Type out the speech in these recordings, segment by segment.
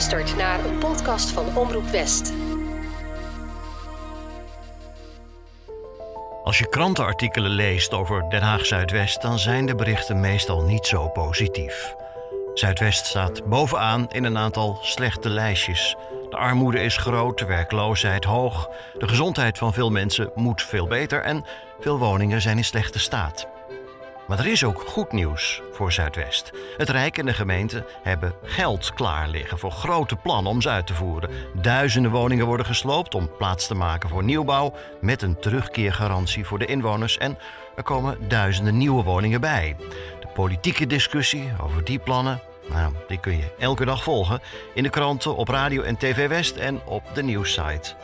luistert naar een podcast van Omroep West. Als je krantenartikelen leest over Den Haag Zuidwest, dan zijn de berichten meestal niet zo positief. Zuidwest staat bovenaan in een aantal slechte lijstjes. De armoede is groot, de werkloosheid hoog, de gezondheid van veel mensen moet veel beter en veel woningen zijn in slechte staat. Maar er is ook goed nieuws voor Zuidwest. Het Rijk en de gemeente hebben geld klaar liggen voor grote plannen om ze uit te voeren. Duizenden woningen worden gesloopt om plaats te maken voor nieuwbouw met een terugkeergarantie voor de inwoners en er komen duizenden nieuwe woningen bij. De politieke discussie over die plannen, nou, die kun je elke dag volgen in de kranten, op radio en TV West en op de nieuwssite.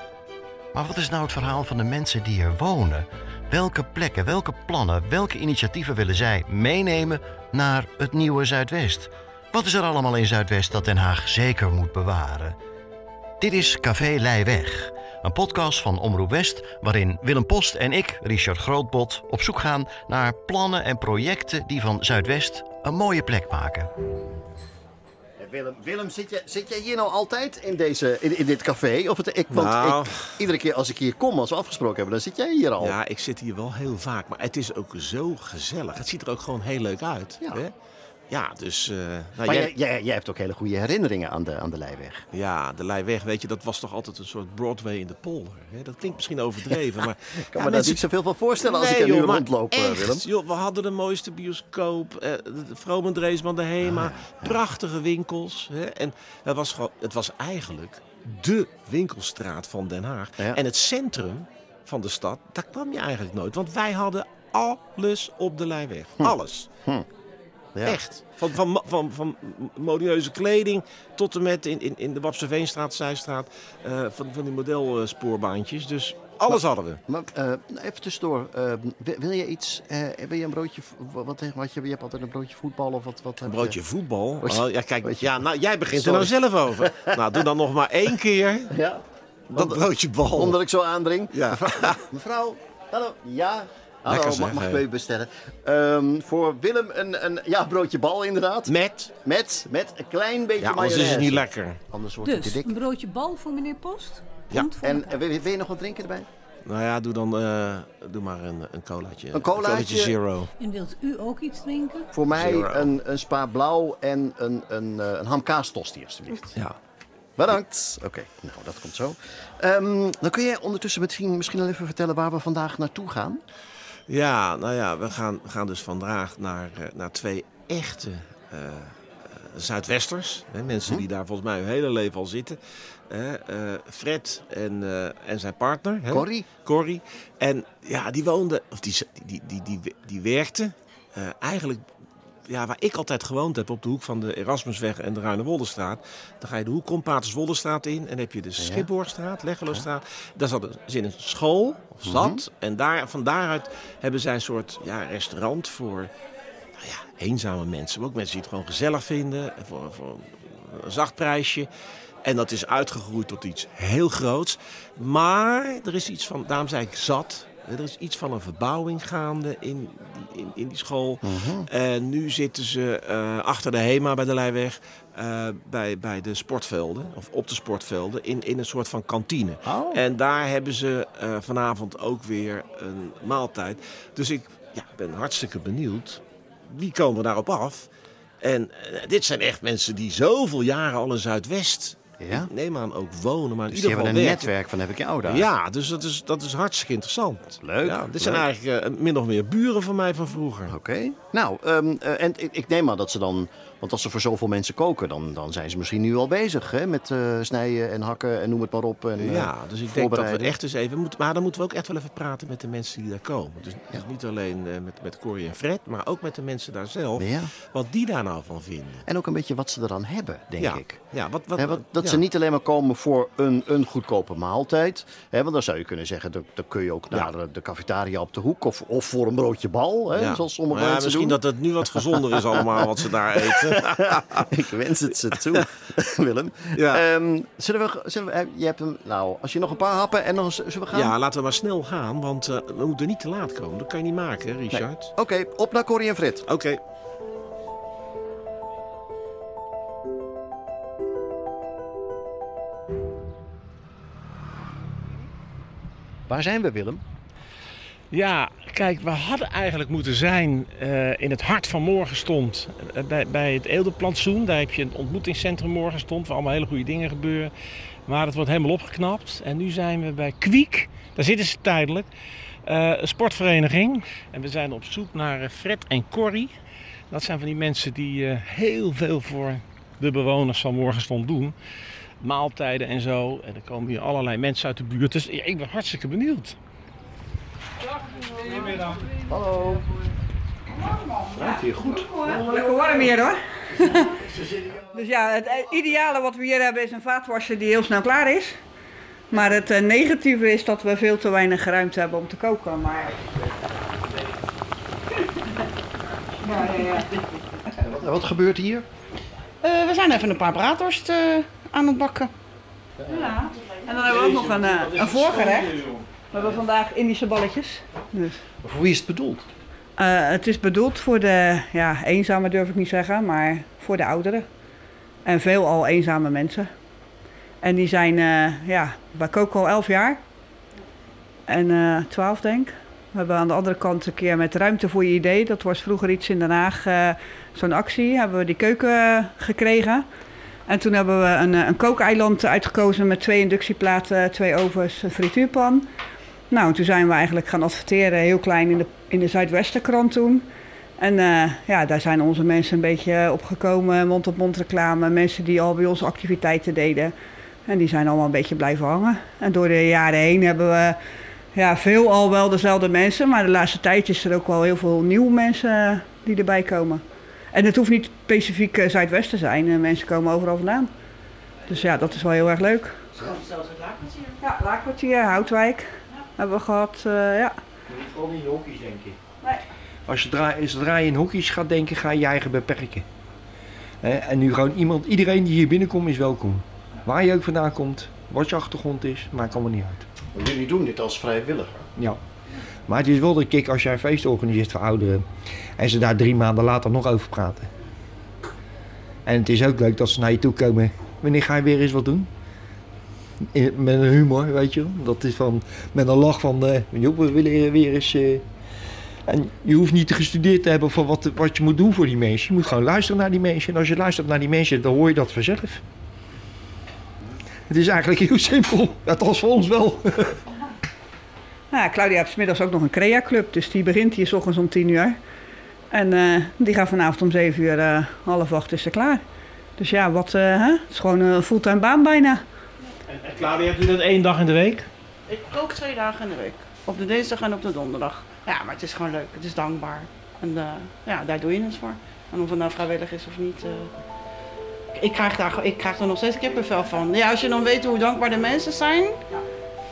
Maar wat is nou het verhaal van de mensen die er wonen? Welke plekken, welke plannen, welke initiatieven willen zij meenemen naar het nieuwe Zuidwest? Wat is er allemaal in Zuidwest dat Den Haag zeker moet bewaren? Dit is Café Leiweg, een podcast van Omroep West waarin Willem Post en ik, Richard Grootbot, op zoek gaan naar plannen en projecten die van Zuidwest een mooie plek maken. Willem, Willem zit, jij, zit jij hier nou altijd in, deze, in, in dit café? Of het, ik, want Nou. ik, iedere keer als ik hier kom, als we afgesproken hebben, dan zit jij hier al. Ja, ik zit hier wel heel vaak, maar het is ook zo gezellig. Het ziet er ook gewoon heel leuk uit. Ja. Hè? Ja, dus... eh, nou, jij- jij, hebt ook hele goede herinneringen aan de, aan de Leijweg. Ja, de Leijweg, weet je, dat was toch altijd een soort Broadway in de polder. Hè? Dat klinkt misschien overdreven, maar... Ik kan me daar niet zoveel van voorstellen als ik er nu rondloop, eh, echt, Willem. joh, we hadden de mooiste bioscoop, eh, de Vrome Dreesman, de Hema, prachtige winkels. Hè? En het was, gewoon, het was eigenlijk de winkelstraat van Den Haag. Ja. En het centrum van de stad, daar kwam je eigenlijk nooit. Want wij hadden alles op de Leijweg. Alles. Ja. Echt. Van, van, van, van modieuze kleding tot en met in, in, in de Wapseveenstraat, Zijstraat. eh, van, van die modelspoorbandjes. Dus alles hadden we. Maar eh, even tussendoor, eh, wil, wil je iets, wil je een broodje, wat, wat je, je hebt altijd een broodje voetbal of wat? wat Een je? broodje voetbal. Oh, ja, kijk, broodje- ja, nou, jij begint Sorry. er nou zelf over. nou, doe dan nog maar één keer Ja, dat broodje bal. omdat ik zo aandring. Ja. Mevrouw, hallo, ja. Hallo, Lekker mag, zeg, mag ik even bestellen? Ehm, voor Willem een, een ja, broodje bal inderdaad. Met? Met, met een klein beetje Ja, anders is het niet lekker. Anders wordt het Dus, te dik. een broodje bal voor meneer Post? Ja. En wil, je- wil je nog wat drinken erbij? Nou ja, doe dan eh, doe maar een, een colaatje. Een colaatje? zero. En wilt u ook iets drinken? Voor mij Zero. een, een spa blauw en een, een, eh, een hamkaastosti alstublieft. Ja. Bedankt. Oké, nou dat komt zo. Ehm, dan kun jij ondertussen misschien, misschien al even vertellen waar we vandaag naartoe gaan. Ja, nou ja, we gaan, we gaan dus vandaag naar, eh, naar twee echte eh, eh, Zuidwesters. Hè, mensen Hm? die daar volgens mij hun hele leven al zitten. Hè, Fred en, en zijn partner. Hè? Corrie? Corrie. En ja, die woonden, of die, die, die, die, die, die werkten eh, eigenlijk ja, waar ik altijd gewoond heb, op de hoek van de Erasmusweg en de Ruinewoldstraat. Dan ga je de hoek om Paterswolderstraat in en heb je de Schipborgstraat, Leggeloosstraat. Daar zat een, een school, of zat. En daar, van daaruit hebben zij een soort ja, restaurant voor nou ja, eenzame mensen. Maar ook mensen die het gewoon gezellig vinden, en voor, voor een zacht prijsje. En dat is uitgegroeid tot iets heel groots. Maar er is iets van, daarom zei ik zat. Er is iets van een verbouwing gaande in, die- in, in die school. En nu zitten ze eh, achter de HEMA bij de Leijweg. eh, bij, bij de sportvelden, of op de sportvelden, in, in een soort van kantine. Oh. En daar hebben ze eh, vanavond ook weer een maaltijd. Dus ik ja, ben hartstikke benieuwd. Wie komen daarop af? En dit zijn echt mensen die zoveel jaren al in Zuidwest, Ja? neem aan ook wonen, maar in Dus ieder hebben geval een werken. netwerk van heb ik jou daar. Ja, dus dat is, dat is hartstikke interessant. Leuk, Ja, dit zijn eigenlijk eh, min of meer buren van mij van vroeger. Oké. Nou, ehm, eh, en ik, ik neem aan dat ze dan... Want als ze voor zoveel mensen koken, dan, dan zijn ze misschien nu al bezig hè? met eh, snijden en hakken en noem het maar op. En, eh, Ja, dus ik denk dat we echt eens even moeten. Maar dan moeten we ook echt wel even praten met de mensen die daar komen. Dus, dus niet alleen eh, met, met Corrie en Fred, maar ook met de mensen daar zelf. Ja. Wat die daar nou van vinden. En ook een beetje wat ze er dan hebben, denk ja. ik. Ja, wat, wat, dat ze niet alleen maar komen voor een, een goedkope maaltijd. Hè, want dan zou je kunnen zeggen, dan, dan kun je ook naar eh, de cafetaria op de hoek. Of, of voor een broodje bal, hè, Ja. zoals sommige mensen misschien doen. dat het nu wat gezonder is allemaal wat ze daar eten. ik wens het ze toe, Willem. Ja. Ehm, zullen we, zullen we, eh, je hebt hem, nou, als je nog een paar happen en dan zullen we gaan? Ja, laten we maar snel gaan, want eh, we moeten niet te laat komen. Dat kan je niet maken, Richard. Oké, op naar Corrie en Frit. Oké. Waar zijn we, Willem? Ja, kijk, we hadden eigenlijk moeten zijn uh, in het hart van Morgenstond. Uh, bij, bij het Edelplantsoen. Daar heb je een ontmoetingscentrum Morgenstond. Waar allemaal hele goede dingen gebeuren. Maar het wordt helemaal opgeknapt. En nu zijn we bij Kwiek. Daar zitten ze tijdelijk. Uh, een sportvereniging. En we zijn op zoek naar Fred en Corrie. Dat zijn van die mensen die heel veel voor de bewoners van Morgenstond doen. Maaltijden en zo. En er komen hier allerlei mensen uit de buurt. Dus ik ben hartstikke benieuwd. Goedemiddag. Hallo. Ruikt hier goed. Lekker warm hier hoor. dus ja, het ideale wat we hier hebben is een vaatwasser die heel snel klaar is. Maar het uh, negatieve is dat we veel te weinig ruimte hebben om te koken. Maar... ja, ja, ja. Wat, wat, gebeurt hier? Uh, we zijn even een paar braadworst uh, aan het bakken. Ja. En dan hebben we ook nog een, een voorgerecht. We hebben vandaag Indische balletjes. Dus. Voor wie is het bedoeld? Uh, het is bedoeld voor de ja, eenzame durf ik niet zeggen, maar voor de ouderen. En veelal eenzame mensen. En die zijn, uh, ja, wij koken al 11 jaar. En uh, 12 denk We hebben aan de andere kant een keer met Ruimte voor je idee. Dat was vroeger iets in Den Haag. Uh, Zo'n actie hebben we die keuken gekregen. En toen hebben we een, een kookeiland uitgekozen met twee inductieplaten, twee ovens, een frituurpan. Nou, toen zijn we eigenlijk gaan adverteren, heel klein in de, in de Zuidwestenkrant toen. En uh, ja, daar zijn onze mensen een beetje opgekomen, mond-op-mond reclame. Mensen die al bij ons activiteiten deden. En die zijn allemaal een beetje blijven hangen. En door de jaren heen hebben we ja, veel al wel dezelfde mensen. Maar de laatste tijd is er ook wel heel veel nieuwe mensen die erbij komen. En het hoeft niet specifiek uh, Zuidwest te zijn. mensen komen overal vandaan. Dus ja, dat is wel heel erg leuk. Zelfs het Laakkwartier. Ja, Laakkwartier, Houtwijk hebben we gehad, uh, ja. Niet gewoon in hokjes denken. Nee. Als je, draai, zodra je in hokjes gaat denken, ga je je eigen beperken. en nu gewoon iemand, iedereen die hier binnenkomt is welkom. Waar je ook vandaan komt, wat je achtergrond is, maakt allemaal niet uit. Maar jullie doen dit als vrijwilliger? Ja. Maar het is wel de kick als jij een feest organiseert voor ouderen. En ze daar drie maanden later nog over praten. En het is ook leuk dat ze naar je toe komen. Wanneer ga je weer eens wat doen? Met een humor, weet je Dat is van, met een lach van, uh, joh, we willen weer eens... Uh, en je hoeft niet gestudeerd te hebben van wat, wat je moet doen voor die mensen. Je moet gewoon luisteren naar die mensen. En als je luistert naar die mensen, dan hoor je dat vanzelf. Het is eigenlijk heel simpel. Althans voor ons wel. Ja, Claudia heeft middags ook nog een CREA-club. Dus die begint hier s ochtends om tien uur. En uh, die gaat vanavond om zeven uur, half acht is ze klaar. Dus ja, wat, hè? het is gewoon een fulltime baan bijna. En, en Claudia, hebt u dat één dag in de week? Ik kook twee dagen in de week. Op de dinsdag en op de donderdag. Ja, maar het is gewoon leuk. Het is dankbaar. En uh, ja, daar doe je het voor. En of het nou vrijwillig is of niet. Uh, ik, krijg daar, ik krijg er nog steeds kippenvel van. Ja, als je dan weet hoe dankbaar de mensen zijn,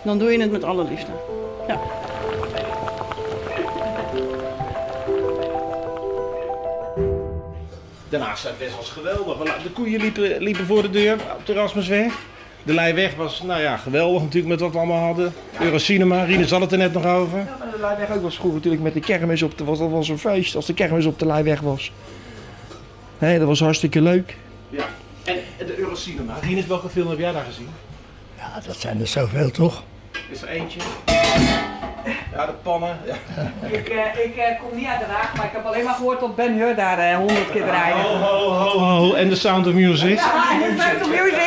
dan doe je het met alle liefde. Ja. Daarnaast was geweldig. De koeien liepen, liepen voor de deur op de Rasmusweg. De Leijweg was nou ja, geweldig natuurlijk met wat we allemaal hadden. Eurocinema, Rine zat het er net nog over. Ja, maar de Leijweg ook was vroeger natuurlijk met de kermis op de... Was, dat was een feest als de kermis op de Leijweg was. Hé, dat was hartstikke leuk. Ja. En de Eurocinema, Rine, welke film heb jij daar gezien? Ja, dat zijn er zoveel toch? Is er eentje? Ja, de pannen. Ja. Ik, uh, ik uh, kom niet uit Den Haag, maar ik heb alleen maar gehoord dat Ben Hur daar honderd uh, keer draaide. Ho, ho, ho, ho. En The Sound of Music. Ja, The Sound of Music.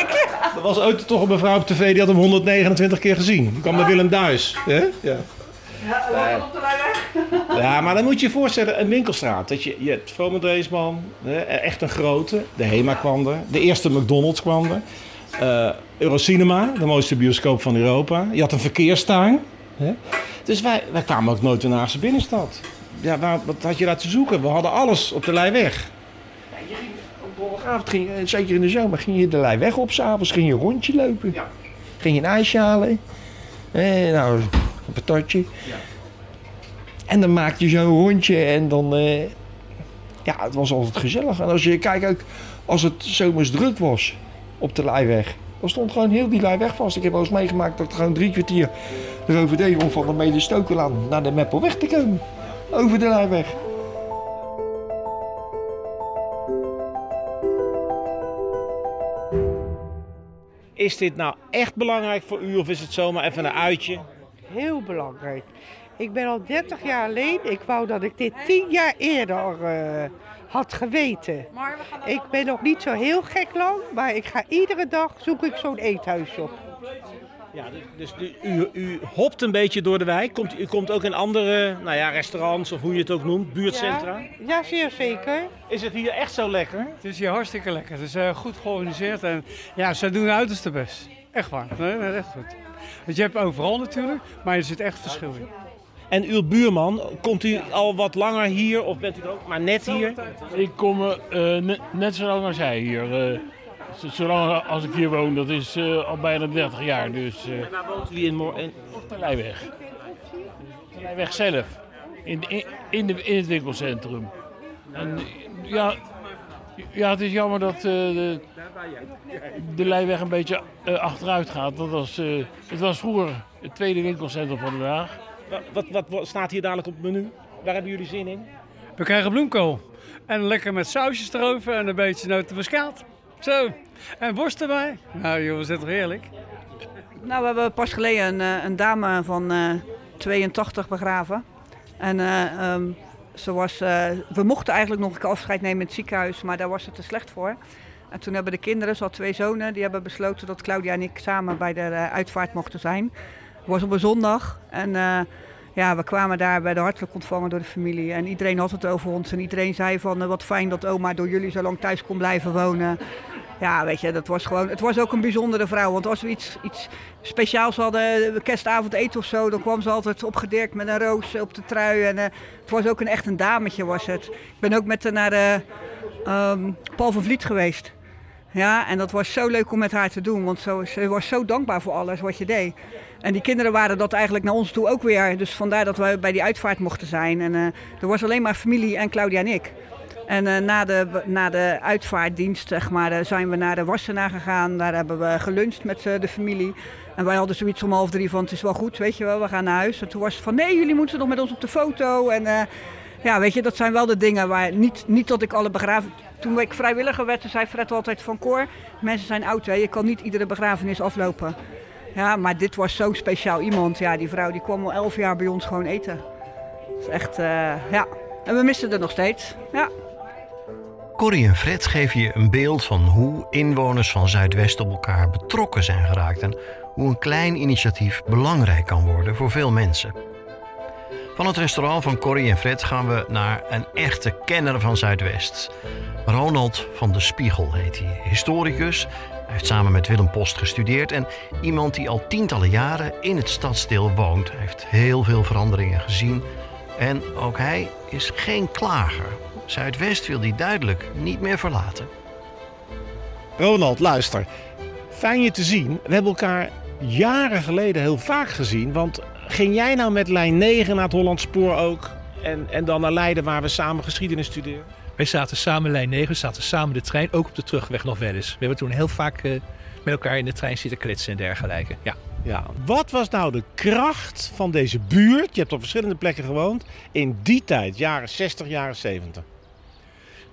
Er was ooit toch een mevrouw op tv die had hem 129 keer gezien. Die kwam met Willem Duis. Ja? Ja, ja. op de weg. Ja, maar dan moet je je voorstellen, een winkelstraat. Dat je, je hebt Vrome Dreesman, echt een grote. De HEMA kwam er. De eerste McDonald's kwam er. Uh, Eurocinema, de mooiste bioscoop van Europa. Je had een verkeerstuin. Hè? Dus wij, wij kwamen ook nooit in de Haagse binnenstad. Ja, waar, wat had je daar te zoeken? We hadden alles op de Leijweg. Ja, je ging op donderdagavond, ging, zeker in de zomer, ging je de Leijweg op. S'avonds ging je een rondje lopen. Ja. Ging je een ijsje halen. Eh, nou, een patatje. Ja. En dan maakte je zo'n rondje en dan... Uh, ja, het was altijd gezellig. En als je kijkt ook, als het zomers druk was op de Leijweg... Dan stond gewoon heel die lijn weg vast. Ik heb wel eens meegemaakt dat ik gewoon drie kwartier erover deed om van de Medestokelaan naar de Meppel weg te komen. Over de lijnweg. Is dit nou echt belangrijk voor u of is het zomaar even een uitje? Heel belangrijk. Ik ben al 30 jaar alleen. Ik wou dat ik dit 10 jaar eerder eh, had geweten. Ik ben nog niet zo heel gek lang, maar ik ga iedere dag zoek ik zo'n eethuisje op. Ja, dus, dus u, u hopt een beetje door de wijk. Komt, u komt ook in andere nou ja, restaurants of hoe je het ook noemt, buurtcentra. Ja, ja, zeer zeker. Is het hier echt zo lekker? Het is hier hartstikke lekker. Het is eh, goed georganiseerd en ja, ze doen hun uiterste best. Echt waar. Nee, nee, echt goed. Want je hebt overal natuurlijk, maar er zit echt verschil in. En uw buurman, komt u al wat langer hier of bent u er ook maar net hier? Ik kom eh, net, net zo lang als jij hier. eh, zolang als ik hier woon, dat is eh, al bijna 30 jaar. Dus eh, Waar woont u in, op de Leijweg. De Leijweg zelf. In, in, in, de, in het winkelcentrum. En ja, ja, het is jammer dat eh, de, de Leijweg een beetje eh, achteruit gaat. Dat was, eh, het was vroeger het tweede winkelcentrum van Den Haag. Wa- Wat, wat, wat staat hier dadelijk op het menu? Waar hebben jullie zin in? We krijgen bloemkool. En lekker met sausjes erover en een beetje notenmuskaat. Zo. En worst erbij. Nou is dat toch heerlijk? Nou, we hebben pas geleden een, eh, een dame van eh 82 begraven. En eh, ehm, ze was, eh, we mochten eigenlijk nog een keer afscheid nemen in het ziekenhuis, maar daar was het te slecht voor. En toen hebben de kinderen, ze had twee zonen, die hebben besloten dat Claudia en ik samen bij de eh, uitvaart mochten zijn. Het was op een zondag en eh, ja, we kwamen daar, werden hartelijk ontvangen door de familie. En iedereen had het over ons en iedereen zei van eh, wat fijn dat oma door jullie zo lang thuis kon blijven wonen. Ja, weet je, dat was gewoon. Het was ook een bijzondere vrouw. Want als we iets, iets speciaals hadden, eh, kerstavond eten of zo, dan kwam ze altijd opgedirkt met een roos op de trui. En eh, het was ook een echt een dametje, was het. Ik ben ook met haar naar de ehm, Paul van Vliet geweest. Ja, en dat was zo leuk om met haar te doen, want zo, ze was zo dankbaar voor alles wat je deed. En die kinderen waren dat eigenlijk naar ons toe ook weer. Dus vandaar dat wij bij die uitvaart mochten zijn. En eh, er was alleen maar familie en Claudia en ik. En eh, na, de, na de uitvaartdienst zeg maar, eh, zijn we naar de Wassenaar gegaan. Daar hebben we geluncht met de familie. En wij hadden zoiets om half drie van het is wel goed, weet je wel, we gaan naar huis. En toen was het van nee, jullie moeten nog met ons op de foto. En ja, weet je, dat zijn wel de dingen waar niet, niet dat ik alle begraven... Toen ik vrijwilliger werd, zei Fred altijd van Cor, mensen zijn oud, hè, je kan niet iedere begrafenis aflopen. Ja, maar dit was zo'n speciaal iemand. Ja, die vrouw die kwam al elf jaar bij ons gewoon eten. Dat is echt, eh, ja. En we missen er nog steeds, ja. Corrie en Fred geven je een beeld van hoe inwoners van Zuidwest op elkaar betrokken zijn geraakt en hoe een klein initiatief belangrijk kan worden voor veel mensen. Van het restaurant van Corrie en Fred gaan we naar een echte kenner van Zuidwest. Ronald van de Spiegel heet hij. Historicus, hij heeft samen met Willem Post gestudeerd en iemand die al tientallen jaren in het stadsdeel woont. Hij heeft heel veel veranderingen gezien en ook hij is geen klager. Zuidwest wil hij duidelijk niet meer verlaten. Ronald, luister. Fijn je te zien. We hebben elkaar jaren geleden heel vaak gezien. Want ging jij nou met lijn 9 naar het Hollands Spoor ook? En, en dan naar Leiden waar we samen geschiedenis studeren? Wij zaten samen lijn 9, we zaten samen de trein, ook op de terugweg nog wel eens. We hebben toen heel vaak eh, met elkaar in de trein zitten kletsen en dergelijke. Ja. Ja. Wat was nou de kracht van deze buurt? Je hebt op verschillende plekken gewoond. In die tijd, jaren 60, jaren 70.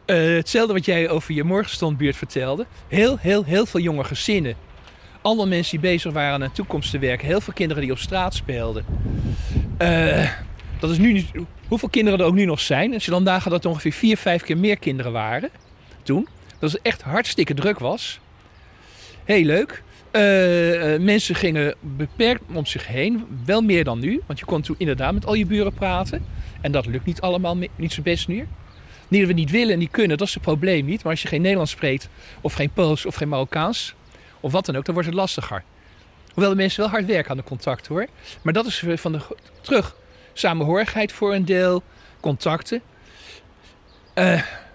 Eh, hetzelfde wat jij over je morgenstondbuurt vertelde. Heel, heel, heel veel jonge gezinnen. Allemaal mensen die bezig waren aan toekomst te werken. Heel veel kinderen die op straat speelden. Eh, dat is nu niet... Hoeveel kinderen er ook nu nog zijn. Je dan nagaat dat er ongeveer vier, vijf keer meer kinderen waren. Toen. Dat het echt hartstikke druk was. Heel leuk. Eh, eh, mensen gingen beperkt om zich heen. Wel meer dan nu. Want je kon toen inderdaad met al je buren praten. En dat lukt niet allemaal niet zo best nu. Niet dat we niet willen en niet kunnen, dat is het probleem niet. Maar als je geen Nederlands spreekt, of geen Pools, of geen Marokkaans, of wat dan ook, dan wordt het lastiger. Hoewel de mensen wel hard werken aan de contact hoor. Maar dat is van de terug. Samenhorigheid voor een deel, contacten. Eh,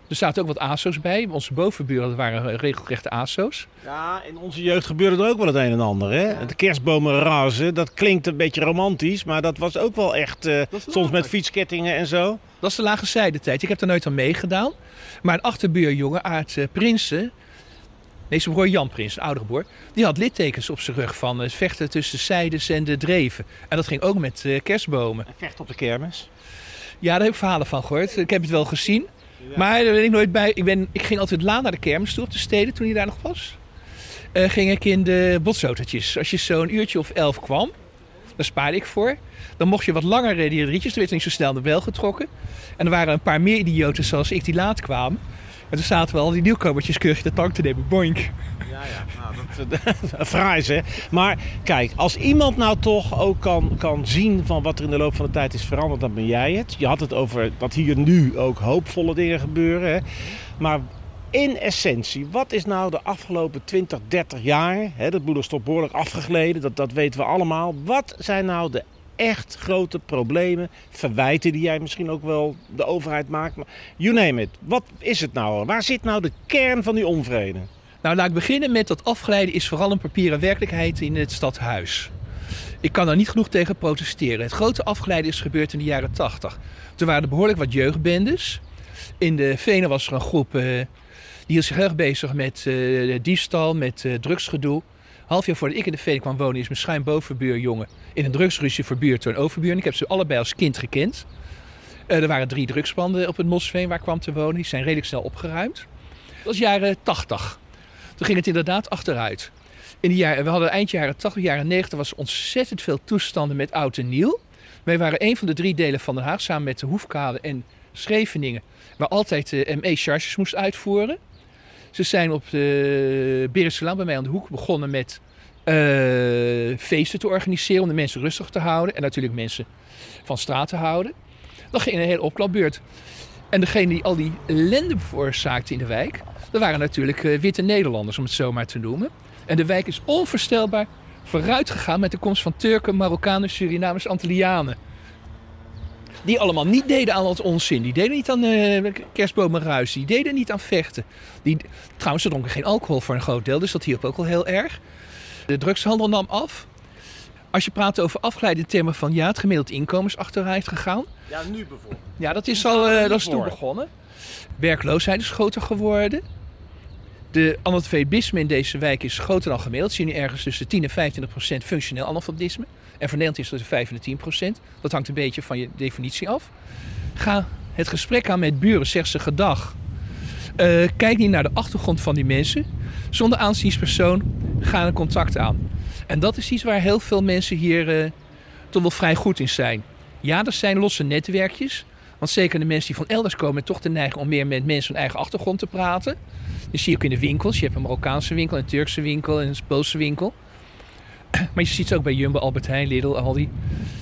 er zaten ook wat ASO's bij. Onze bovenburen dat waren regelrechte ASO's. Ja, in onze jeugd gebeurde er ook wel het een en ander. Hè? De kerstbomen razen, dat klinkt een beetje romantisch. Maar dat was ook wel echt, eh, soms met fietskettingen en zo. Dat is de lage zijdetijd. Ik heb er nooit aan meegedaan. Maar een achterbuurjongen, Aart eh, Prinsen... Nee, zijn broer Jan Prinsen, oudere broer... die had littekens op zijn rug van het vechten tussen de zijdes en de dreven. En dat ging ook met eh, kerstbomen. Vecht op de kermis? Ja, daar heb ik verhalen van gehoord. Ik heb het wel gezien. Maar daar ben ik nooit bij. Ik, ben, ik ging altijd laat naar de kermis toe op de steden toen hij daar nog was. Eh, ging ik in de botsautootjes. Als je zo'n uurtje of elf kwam, Daar spaarde ik voor. Dan mocht je wat langer rijden, die rietjes. Dan werd er niet zo snel de bel getrokken. En er waren een paar meer idioten zoals ik die laat kwamen. En toen zaten we al die nieuwkomertjes keurig de tank te nemen. Boink. Ja, ja. Nou, dat, fraai hè. Maar kijk, als iemand nou toch ook kan, kan zien van wat er in de loop van de tijd is veranderd, dan ben jij het. Je had het over dat hier nu ook hoopvolle dingen gebeuren. Hè? Maar in essentie, wat is nou de afgelopen 20, 30 jaar, hè, dat boel is toch behoorlijk afgegleden, dat, dat weten we allemaal. Wat zijn nou de echt grote problemen, verwijten die jij misschien ook wel de overheid maakt? Maar you name it. Wat is het nou? Waar zit nou de kern van die onvrede? Nou, laat ik beginnen met dat afgeleiden is vooral een papieren werkelijkheid in het stadhuis. Ik kan daar niet genoeg tegen protesteren. Het grote afgeleiden is gebeurd in de jaren 80. Toen waren er behoorlijk wat jeugdbendes. In de Venen was er een groep uh, die hield zich erg bezig met uh, diefstal, met uh, drugsgedoe. Half jaar voordat ik in de Venen kwam wonen is mijn schuimbovenbuurjongen in een drugsruzie verbuurd door een overbuur. Ik heb ze allebei als kind gekend. er waren drie drugspanden op het Mosveen waar ik kwam te wonen. Die zijn redelijk snel opgeruimd. Dat was jaren 80. Toen ging het inderdaad achteruit. In jaren, we hadden eind jaren 80, jaren 90 was ontzettend veel toestanden met oud en nieuw. Wij waren een van de drie delen van Den Haag samen met de Hoefkade en Scheveningen, waar altijd de ME charges moest uitvoeren. Ze zijn op de bij mij aan de hoek begonnen met uh, feesten te organiseren om de mensen rustig te houden en natuurlijk mensen van straat te houden. Dan ging een hele opklapbeurt. En degene die al die ellende veroorzaakte in de wijk, dat waren natuurlijk uh, witte Nederlanders, om het zo maar te noemen. En de wijk is onvoorstelbaar vooruit gegaan met de komst van Turken, Marokkanen, Surinamers, Antillianen. Die allemaal niet deden aan wat onzin. Die deden niet aan uh, kerstbomenruis. Die deden niet aan vechten. Die, trouwens, ze dronken geen alcohol voor een groot deel, dus dat hielp ook al heel erg. De drugshandel nam af. Als je praat over afgeleide termen van ja, het gemiddeld inkomen is achteruit gegaan. Ja, nu bijvoorbeeld. Ja, dat is al uh, dat is toen begonnen. Werkloosheid is groter geworden. De analfabetisme in deze wijk is groter dan gemiddeld. Zie je nu ergens tussen 10 en 25 procent functioneel analfabetisme. En voor Nederland is dat 5 en 10 procent. Dat hangt een beetje van je definitie af. Ga het gesprek aan met buren, zeg ze gedag. Uh, kijk niet naar de achtergrond van die mensen. Zonder aanzieenspersoon ga een contact aan. En dat is iets waar heel veel mensen hier uh, toch wel vrij goed in zijn. Ja, er zijn losse netwerkjes. Want zeker de mensen die van elders komen, toch de neiging om meer met mensen van eigen achtergrond te praten. Dat zie je ook in de winkels. Je hebt een Marokkaanse winkel, een Turkse winkel en een Poolse winkel. Maar je ziet het ook bij Jumbo, Albert Heijn, Lidl, Aldi.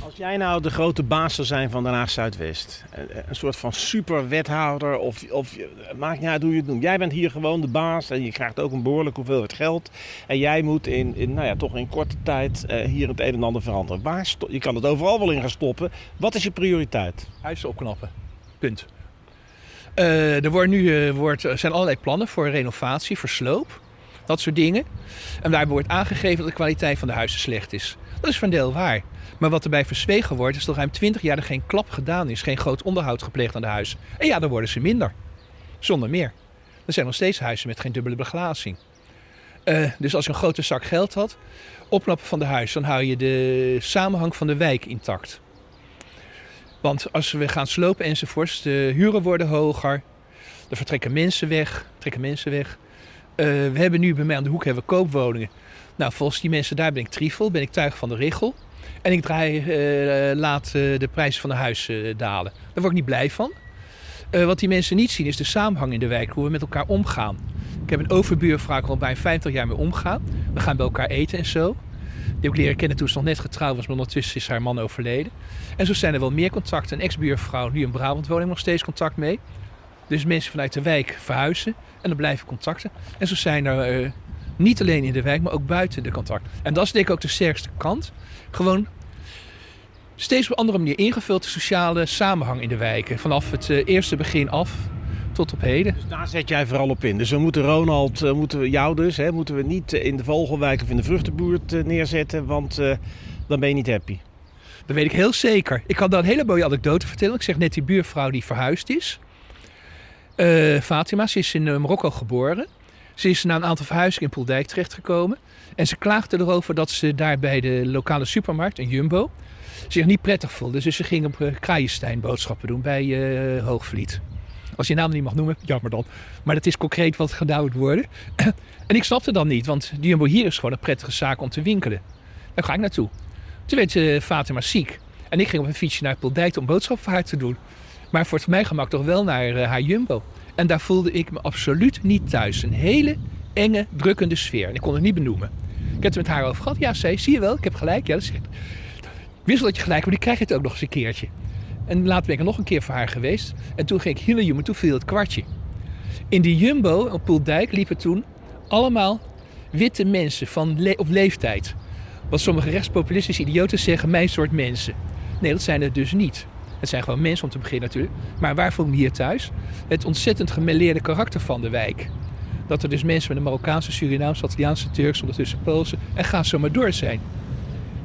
Als jij nou de grote baas zou zijn van Den Haag Zuidwest, een soort van superwethouder of, of maakt niet uit hoe je het noemt. Jij bent hier gewoon de baas en je krijgt ook een behoorlijke hoeveelheid geld. En jij moet in, in, nou ja, toch in korte tijd uh, hier het een en ander veranderen. Waar je kan het overal wel in gaan stoppen. Wat is je prioriteit? Huizen opknappen. Punt. Uh, er wordt nu, uh, wordt, zijn allerlei plannen voor renovatie, voor sloop. Dat soort dingen. En daarbij wordt aangegeven dat de kwaliteit van de huizen slecht is. Dat is van deel waar. Maar wat erbij verzwegen wordt, is dat ruim 20 jaar er geen klap gedaan is. Geen groot onderhoud gepleegd aan de huizen. En ja, dan worden ze minder. Zonder meer. Er zijn nog steeds huizen met geen dubbele beglazing. Uh, dus als je een grote zak geld had, opknappen van de huis, dan hou je de samenhang van de wijk intact. Want als we gaan slopen enzovoorts, de huren worden hoger. Er vertrekken mensen weg. Trekken mensen weg. Uh, we hebben nu bij mij aan de hoek hebben we koopwoningen. Nou, volgens die mensen daar ben ik triefel, ben ik tuig van de richel. En ik draai, uh, laat uh, de prijs van de huis dalen. Daar word ik niet blij van. wat die mensen niet zien is de samenhang in de wijk, hoe we met elkaar omgaan. Ik heb een overbuurvrouw waar ik al bijna 50 jaar mee omgaan. We gaan bij elkaar eten en zo. Die ik leren kennen toen ze nog net getrouwd was, maar ondertussen is haar man overleden. En zo zijn er wel meer contacten. Een ex-buurvrouw, nu in Brabant woning, nog steeds contact mee. Dus mensen vanuit de wijk verhuizen en dan blijven contacten. En zo zijn er uh, niet alleen in de wijk, maar ook buiten de contacten. En dat is denk ik ook de sterkste kant. Gewoon steeds op een andere manier ingevuld de sociale samenhang in de wijken. Vanaf het uh, eerste begin af tot op heden. Dus daar zet jij vooral op in. Dus we moeten Ronald, uh, moeten we jou dus, hè, moeten we niet in de Vogelwijk of in de Vruchtenbuurt neerzetten, want dan ben je niet happy. Dat weet ik heel zeker. Ik kan daar een hele mooie anekdote vertellen. Ik zeg net die buurvrouw die verhuisd is. Uh, Fatima, ze is in Marokko geboren. Ze is na een aantal verhuizingen in Poeldijk terechtgekomen. En ze klaagde erover dat ze daar bij de lokale supermarkt, een Jumbo, zich niet prettig voelde. Dus ze ging op Kraaienstein boodschappen doen bij uh, Hoogvliet. Als je naam niet mag noemen, jammer dan. Maar dat is concreet wat gedaan moet worden. en ik snapte dan niet, want Jumbo hier is gewoon een prettige zaak om te winkelen. Daar ga ik naartoe. Toen werd uh, Fatima ziek. En ik ging op een fietsje naar Poldijk om boodschap voor haar te doen. Maar voor mijn gemak toch wel naar uh, haar Jumbo. En daar voelde ik me absoluut niet thuis. Een hele enge, drukkende sfeer. En ik kon het niet benoemen. Ik heb het met haar over gehad. Ja, zei, zie je wel, ik heb gelijk. Ja, dat is... Wissel dat je gelijk, maar die krijg je het ook nog eens een keertje. En later ben ik nog een keer voor haar geweest. En toen ging ik naar Jumbo, toen viel het kwartje. In die Jumbo op Poeldijk liepen toen allemaal witte mensen van op leeftijd. Wat sommige rechtspopulistische idioten zeggen, mijn soort mensen. Nee, dat zijn het dus niet. Het zijn gewoon mensen om te beginnen natuurlijk. Maar waar voel ik hier thuis? Het ontzettend gemeleerde karakter van de wijk. Dat er dus mensen met een Marokkaanse, Surinaamse, Italiaanse, Turks, ondertussen Poolse en ga zo maar door zijn.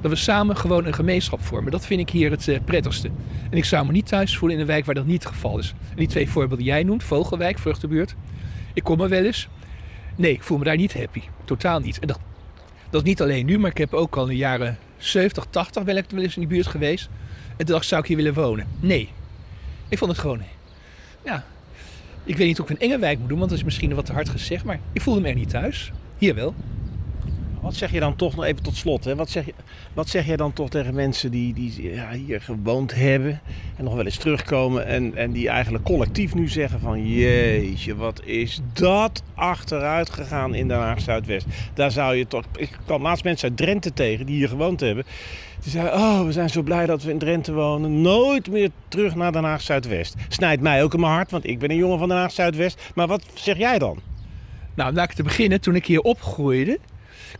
Dat we samen gewoon een gemeenschap vormen. Dat vind ik hier het uh, prettigste. En ik zou me niet thuis voelen in een wijk waar dat niet het geval is. En die twee voorbeelden die jij noemt, Vogelwijk, Vruchtenbuurt. Ik kom er wel eens. Nee, ik voel me daar niet happy. Totaal niet. En dat, dat is niet alleen nu, maar ik heb ook al in de jaren 70, 80 wel, wel eens in die buurt geweest. En toen dacht zou ik hier willen wonen? Nee. Ik vond het gewoon... Ja, ik weet niet of ik een enge wijk moet doen, want dat is misschien wat te hard gezegd. Maar ik voelde me er niet thuis. Hier wel. Wat zeg je dan toch nog even tot slot? Hè? Wat, zeg je, wat zeg jij dan toch tegen mensen die, die ja, hier gewoond hebben en nog wel eens terugkomen en, en die eigenlijk collectief nu zeggen van jeetje, wat is dat achteruit gegaan in Den Haag Zuidwest? Daar zou je toch. Ik kwam laatst mensen uit Drenthe tegen die hier gewoond hebben. Die zeiden, oh, we zijn zo blij dat we in Drenthe wonen. Nooit meer terug naar Den Haag Zuidwest. Snijdt mij ook in mijn hart, want ik ben een jongen van Den Haag Zuidwest. Maar wat zeg jij dan? Nou, laat ik te beginnen. Toen ik hier opgroeide,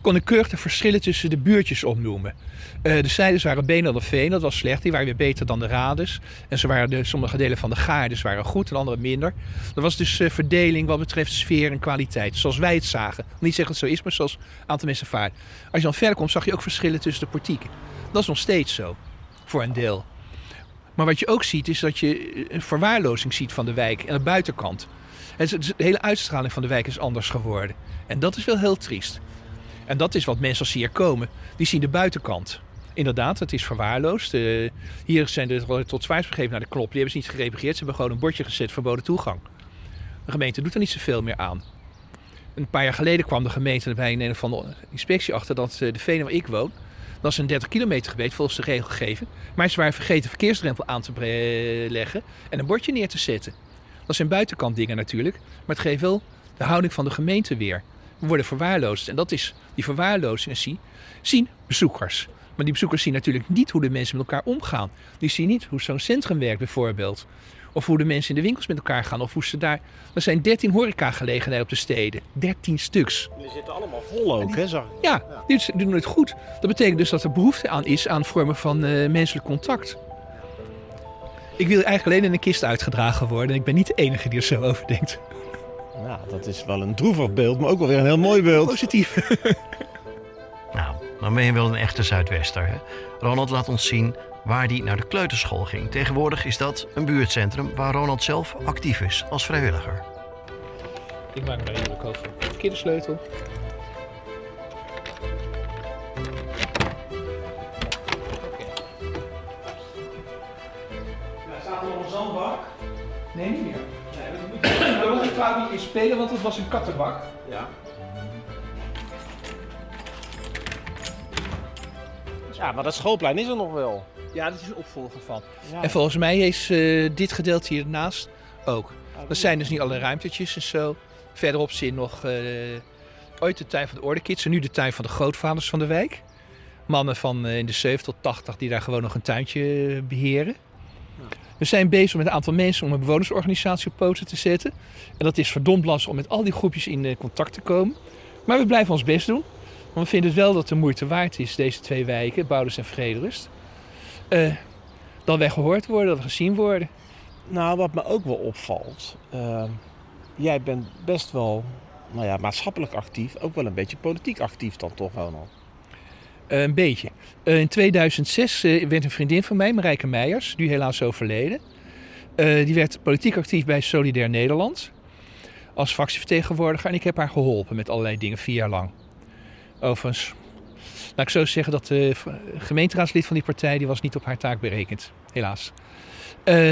kon ik keurig de verschillen tussen de buurtjes opnoemen. Uh, de zijdes waren Benel Veen, dat was slecht. Die waren weer beter dan de Rades. En ze waren de, sommige delen van de Gaardes waren goed en andere minder. Er was dus uh, verdeling wat betreft sfeer en kwaliteit. Zoals wij het zagen. Niet zeggen dat het zo is, maar zoals een aantal mensen vaart. Als je dan verder komt, zag je ook verschillen tussen de portieken. Dat is nog steeds zo. Voor een deel. Maar wat je ook ziet, is dat je een verwaarlozing ziet van de wijk aan de buitenkant. de hele uitstraling van de wijk is anders geworden. En dat is wel heel triest. En dat is wat mensen als hier komen, die zien de buitenkant. Inderdaad, het is verwaarloosd. Uh, hier zijn de tot zwaars gegeven naar de klop. Die hebben ze niet gereageerd. Ze hebben gewoon een bordje gezet, verboden toegang. De gemeente doet er niet zoveel meer aan. Een paar jaar geleden kwam de gemeente bij een of andere inspectie achter dat uh, de venen waar ik woon, dat is een 30 kilometer gebied volgens de regelgeving. Maar ze waren vergeten verkeersdrempel aan te leggen en een bordje neer te zetten. Dat zijn buitenkant dingen natuurlijk, maar het geeft wel de houding van de gemeente weer worden verwaarloosd. En dat is die verwaarlozing zie, zien bezoekers. Maar die bezoekers zien natuurlijk niet hoe de mensen met elkaar omgaan. Die zien niet hoe zo'n centrum werkt bijvoorbeeld. Of hoe de mensen in de winkels met elkaar gaan. Of hoe ze daar... Er zijn 13 horecagelegenheden op de steden. 13 stuks. Die zitten allemaal vol ook, hè? Zag Ja, die doen het goed. Dat betekent dus dat er behoefte aan is aan vormen van uh, menselijk contact. Ik wil eigenlijk alleen in een kist uitgedragen worden. En ik ben niet de enige die er zo over denkt. Nou, dat is wel een droevig beeld, maar ook wel weer een heel mooi beeld. Positief. nou, dan ben je wel een echte Zuidwester. Hè? Ronald laat ons zien waar hij naar de kleuterschool ging. Tegenwoordig is dat een buurtcentrum waar Ronald zelf actief is als vrijwilliger. Ik maak er even over. Verkeerde de sleutel. Staat er nog een zandbak? Nee, niet meer. Trouwens niet in spelen, want het was een kattenbak. Ja. Ja, maar dat schoolplein is er nog wel. Ja, dat is een opvolger van. Ja. En volgens mij is uh, dit gedeelte hiernaast ook. Dat zijn dus niet alle ruimtetjes en zo. Verderop zit nog uh, ooit de tuin van de Ordekids en nu de tuin van de grootvaders van de wijk. Mannen van uh, in de 70 tot 80 die daar gewoon nog een tuintje beheren. We zijn bezig met een aantal mensen om een bewonersorganisatie op poten te zetten. En dat is verdomd lastig om met al die groepjes in eh, contact te komen. Maar we blijven ons best doen. Want we vinden het wel dat de moeite waard is, deze twee wijken, Bouders en Vrederust. Uh, dat wij gehoord worden, dat we gezien worden. Nou, wat me ook wel opvalt. Uh, jij bent best wel nou ja, maatschappelijk actief. Ook wel een beetje politiek actief dan toch, Ronald? Uh, een beetje. Uh, in 2006 uh, werd een vriendin van mij, Marijke Meijers, nu helaas overleden. die werd politiek actief bij Solidair Nederland als fractievertegenwoordiger. En ik heb haar geholpen met allerlei dingen vier jaar lang. Overigens, laat ik zo zeggen dat de gemeenteraadslid van die partij die was niet op haar taak berekend. Helaas.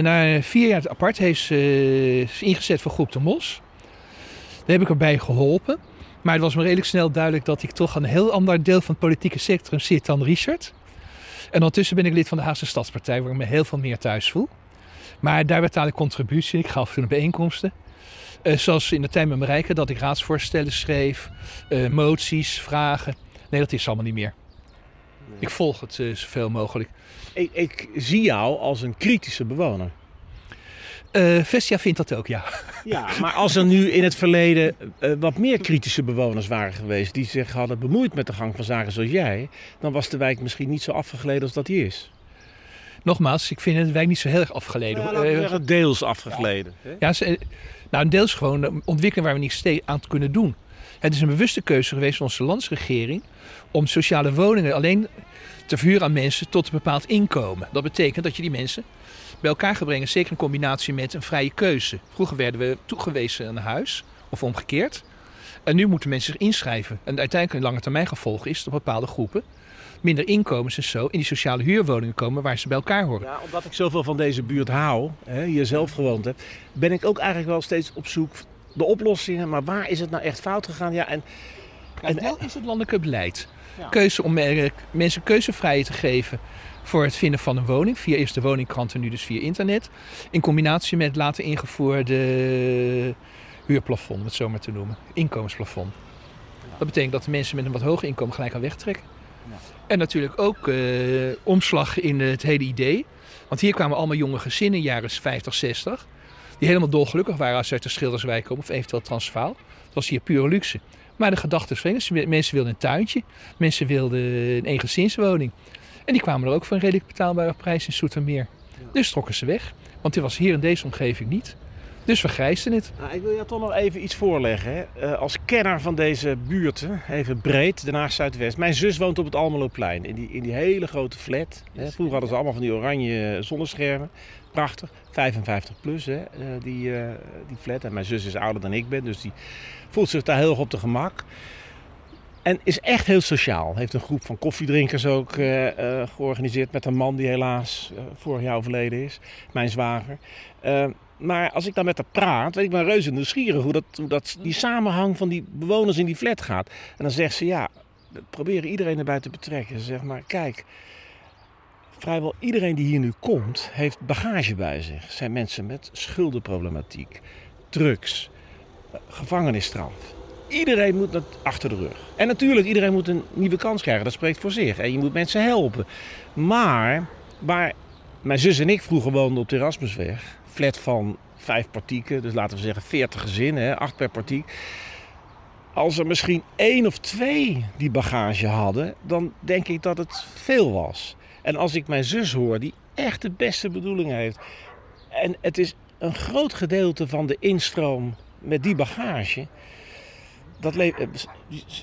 na vier jaar apart heeft ze ingezet voor Groep de Mos. Daar heb ik erbij geholpen. Maar het was me redelijk snel duidelijk dat ik toch een heel ander deel van het politieke sector zit dan Richard. En ondertussen ben ik lid van de Haagse Stadspartij, waar ik me heel veel meer thuis voel. Maar daar betaal ik contributie. Ik ga af en toe naar bijeenkomsten. Eh, zoals in de tijd met Marijke, dat ik raadsvoorstellen schreef, eh, moties, vragen. Nee, dat is allemaal niet meer. Ik volg het eh, zoveel mogelijk. Ik, ik zie jou als een kritische bewoner. Eh, Vestia vindt dat ook, ja. Ja, maar als er nu in het verleden eh, wat meer kritische bewoners waren geweest... die zich hadden bemoeid met de gang van zaken zoals jij... dan was de wijk misschien niet zo afgegleden als dat die is. Nogmaals, ik vind het wijk niet zo heel erg afgeleden. Nou, we zeggen, deels afgegleden. hè? Ja, ze, nou, deels gewoon ontwikkelen waar we niet aan kunnen doen. Het is een bewuste keuze geweest van onze landsregering om sociale woningen alleen te verhuren aan mensen tot een bepaald inkomen. Dat betekent dat je die mensen bij elkaar gaat brengen, zeker in combinatie met een vrije keuze. Vroeger werden we toegewezen aan een huis, of omgekeerd. En nu moeten mensen zich inschrijven. En uiteindelijk een lange termijn gevolg is dat bepaalde groepen minder inkomens en zo in die sociale huurwoningen komen waar ze bij elkaar horen. Ja, omdat ik zoveel van deze buurt hou, hè, hier zelf gewoond heb, ben ik ook eigenlijk wel steeds op zoek de oplossingen. Maar waar is het nou echt fout gegaan? Ja, en, En wel is het landelijke beleid. Ja. Keuze om mensen keuzevrijheid te geven voor het vinden van een woning. Via eerst de woningkrant en nu dus via internet. In combinatie met later ingevoerde huurplafond, om het zo maar te noemen. Inkomensplafond. Dat betekent dat de mensen met een wat hoger inkomen gelijk aan wegtrekken. En natuurlijk ook eh, omslag in het hele idee. Want hier kwamen allemaal jonge gezinnen, jaren 50, 60. Die helemaal dolgelukkig waren als ze uit de Schilderswijk komen of eventueel Transvaal. Het was hier pure luxe. Maar de gedachten vreemd. Mensen wilden een tuintje. Mensen wilden een eengezinswoning. En die kwamen er ook voor een redelijk betaalbare prijs in Soetermeer. Dus trokken ze weg. Want dit was hier in deze omgeving niet. Dus vergrijsden het. Nou, ik wil je toch nog even iets voorleggen. Hè. Eh, als kenner van deze buurten, even breed, Den Haag Zuidwest. Mijn zus woont op het Almeloplein, in die, in die hele grote flat. Hè. Vroeger hadden ze allemaal van die oranje zonneschermen. Prachtig. 55 plus, hè, eh, die, eh, die flat. En mijn zus is ouder dan ik ben, dus die voelt zich daar heel erg op de gemak. En is echt heel sociaal. Heeft een groep van koffiedrinkers ook eh, eh, georganiseerd met een man die helaas eh, vorig jaar overleden is. Mijn zwager. Maar als ik dan met haar praat, weet ik ben reuze nieuwsgierig hoe, dat, hoe dat, die samenhang van die bewoners in die flat gaat. En dan zegt ze, ja, proberen iedereen erbij te betrekken. Ze zegt maar, kijk, vrijwel iedereen die hier nu komt, heeft bagage bij zich. Zijn mensen met schuldenproblematiek, drugs, gevangenisstraf. Iedereen moet dat achter de rug. En natuurlijk, iedereen moet een nieuwe kans krijgen. Dat spreekt voor zich. En je moet mensen helpen. Maar waar mijn zus en ik vroeger woonden op de Erasmusweg, flat van vijf partieken, dus laten we zeggen 40 gezinnen, acht per partiek. Als er misschien één of twee die bagage hadden, dan denk ik dat het veel was. En als ik mijn zus hoor, die echt de beste bedoelingen heeft. En het is een groot gedeelte van de instroom met die bagage. Dat eh,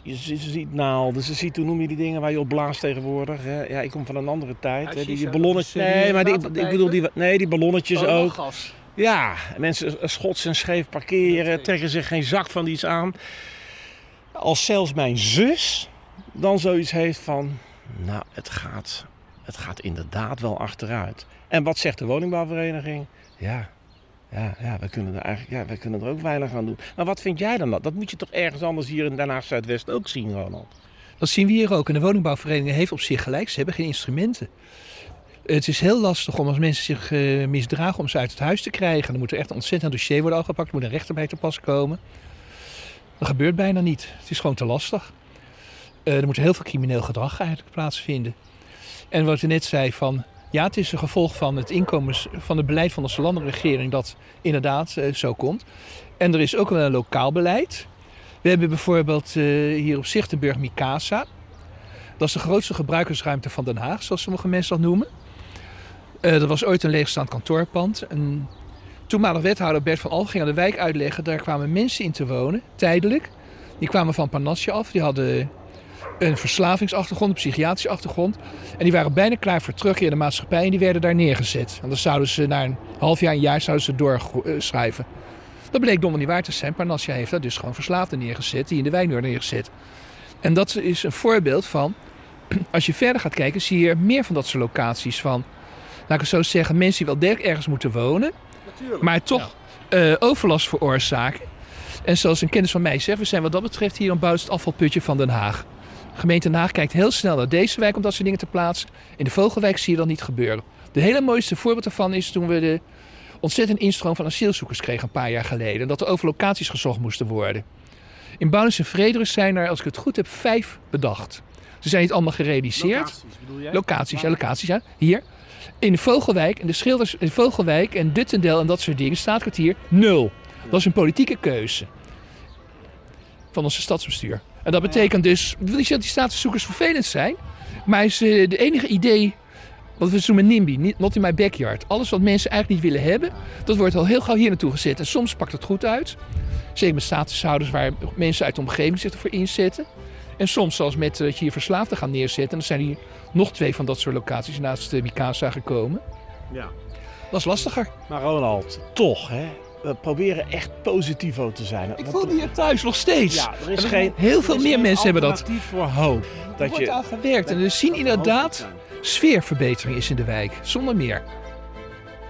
je, ziet naalden, ze ziet, hoe noem je die dingen waar je op blaast tegenwoordig? Hè? Ja, ik kom van een andere tijd. hè, Die, ballonnetjes. is, Nee, eh, maar die, ik bedoel die, nee, die ballonnetjes Oh, ook. gas. Ja, mensen schots en scheef parkeren, trekken zich geen zak van iets aan. Als zelfs mijn zus dan zoiets heeft van, nou, het gaat, het gaat inderdaad wel achteruit. En wat zegt de woningbouwvereniging? Ja, ja, ja, we kunnen er eigenlijk, ja, we kunnen er ook weinig aan doen. Maar wat vind jij dan dat? Dat moet je toch ergens anders hier in Den Haag Zuidwest ook zien, Ronald? Dat zien we hier ook. En de woningbouwvereniging heeft op zich gelijk. Ze hebben geen instrumenten. Het is heel lastig om als mensen zich eh, misdragen om ze uit het huis te krijgen. Dan moet er echt een ontzettend dossier worden afgepakt. Er moet een rechter bij te pas komen. Dat gebeurt bijna niet. Het is gewoon te lastig. Eh, er moet heel veel crimineel gedrag eigenlijk plaatsvinden. En wat je net zei van... Ja, het is een gevolg van het inkomens, van het beleid van onze landelijke regering dat inderdaad eh, zo komt. En er is ook wel een lokaal beleid. We hebben bijvoorbeeld eh, hier op Zichtenburg Mikasa. Dat is de grootste gebruikersruimte van Den Haag, zoals sommige mensen dat noemen. Eh, dat was ooit een leegstaand kantoorpand. Een toenmalig wethouder Bert van Al ging aan de wijk uitleggen. Daar kwamen mensen in te wonen, tijdelijk. Die kwamen van Parnasje af. Die hadden een verslavingsachtergrond, een psychiatrische achtergrond. En die waren bijna klaar voor terugkeer in de maatschappij en die werden daar neergezet. En dan zouden ze na een half jaar, een jaar zouden ze doorschrijven. Dat bleek donder niet waar te zijn. Parnassia heeft daar dus gewoon verslaafden neergezet, die in de werden neergezet. En dat is een voorbeeld van, als je verder gaat kijken, zie je er meer van dat soort locaties van. Laat ik het zo zeggen, mensen die wel degelijk ergens moeten wonen, maar toch eh, overlast veroorzaken. En zoals een kennis van mij zegt, we zijn wat dat betreft hier een buitenst afvalputje van Den Haag. Gemeente Den Haag kijkt heel snel naar deze wijk om dat soort dingen te plaatsen. In de Vogelwijk zie je dat niet gebeuren. De hele mooiste voorbeeld daarvan is toen we de ontzettend instroom van asielzoekers kregen een paar jaar geleden. Dat er over locaties gezocht moesten worden. In Bouwens en Frederus zijn er, als ik het goed heb, vijf bedacht. Ze zijn niet allemaal gerealiseerd. Locaties, bedoel jij? Locaties, ja, locaties, ja. Hier. In de Vogelwijk, en de Schilders, in Vogelwijk en Duttendel en dat soort dingen, staatkwartier, nul. Dat is een politieke keuze van onze stadsbestuur. En dat betekent dus, ik wil niet zeggen dat die statuszoekers vervelend zijn, maar is eh, de enige idee, wat we noemen NIMBY, not in my backyard. Alles wat mensen eigenlijk niet willen hebben, dat wordt al heel gauw hier naartoe gezet. En soms pakt het goed uit. Zeker met statushouders waar mensen uit de omgeving zich ervoor inzetten. En soms, zoals met eh, dat je hier verslaafden gaan neerzetten, dan zijn hier nog twee van dat soort locaties naast de Mikasa gekomen. Ja. Dat is lastiger. Maar Ronald, toch hè. We proberen echt positivo te zijn. Ik voel me hier thuis nog steeds. Ja, er is En geen, heel veel er is meer geen mensen hebben dat. voor hoop. Er Dat wordt je, aan gewerkt en we zien inderdaad sfeerverbetering is in de wijk. Zonder meer.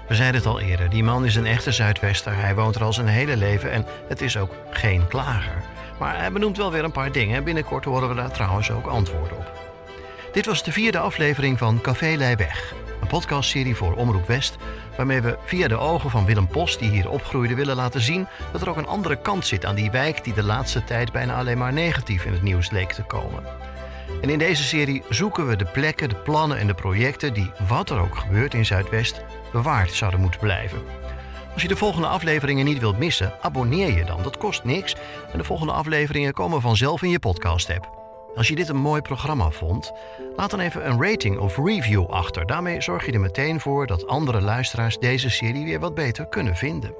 We zeiden het al eerder, die man is een echte Zuidwester. Hij woont er al zijn hele leven en het is ook geen klager. Maar hij benoemt wel weer een paar dingen. Binnenkort horen we daar trouwens ook antwoorden op. Dit was de vierde aflevering van Café Leijweg. Een podcastserie voor Omroep West... waarmee we via de ogen van Willem Post, die hier opgroeide... willen laten zien dat er ook een andere kant zit aan die wijk... die de laatste tijd bijna alleen maar negatief in het nieuws leek te komen. En in deze serie zoeken we de plekken, de plannen en de projecten... die, wat er ook gebeurt in Zuidwest, bewaard zouden moeten blijven. Als je de volgende afleveringen niet wilt missen, abonneer je dan. Dat kost niks. En de volgende afleveringen komen vanzelf in je podcast-app. Als je dit een mooi programma vond, laat dan even een rating of review achter. Daarmee zorg je er meteen voor dat andere luisteraars deze serie weer wat beter kunnen vinden.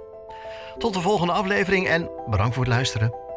Tot de volgende aflevering en bedankt voor het luisteren.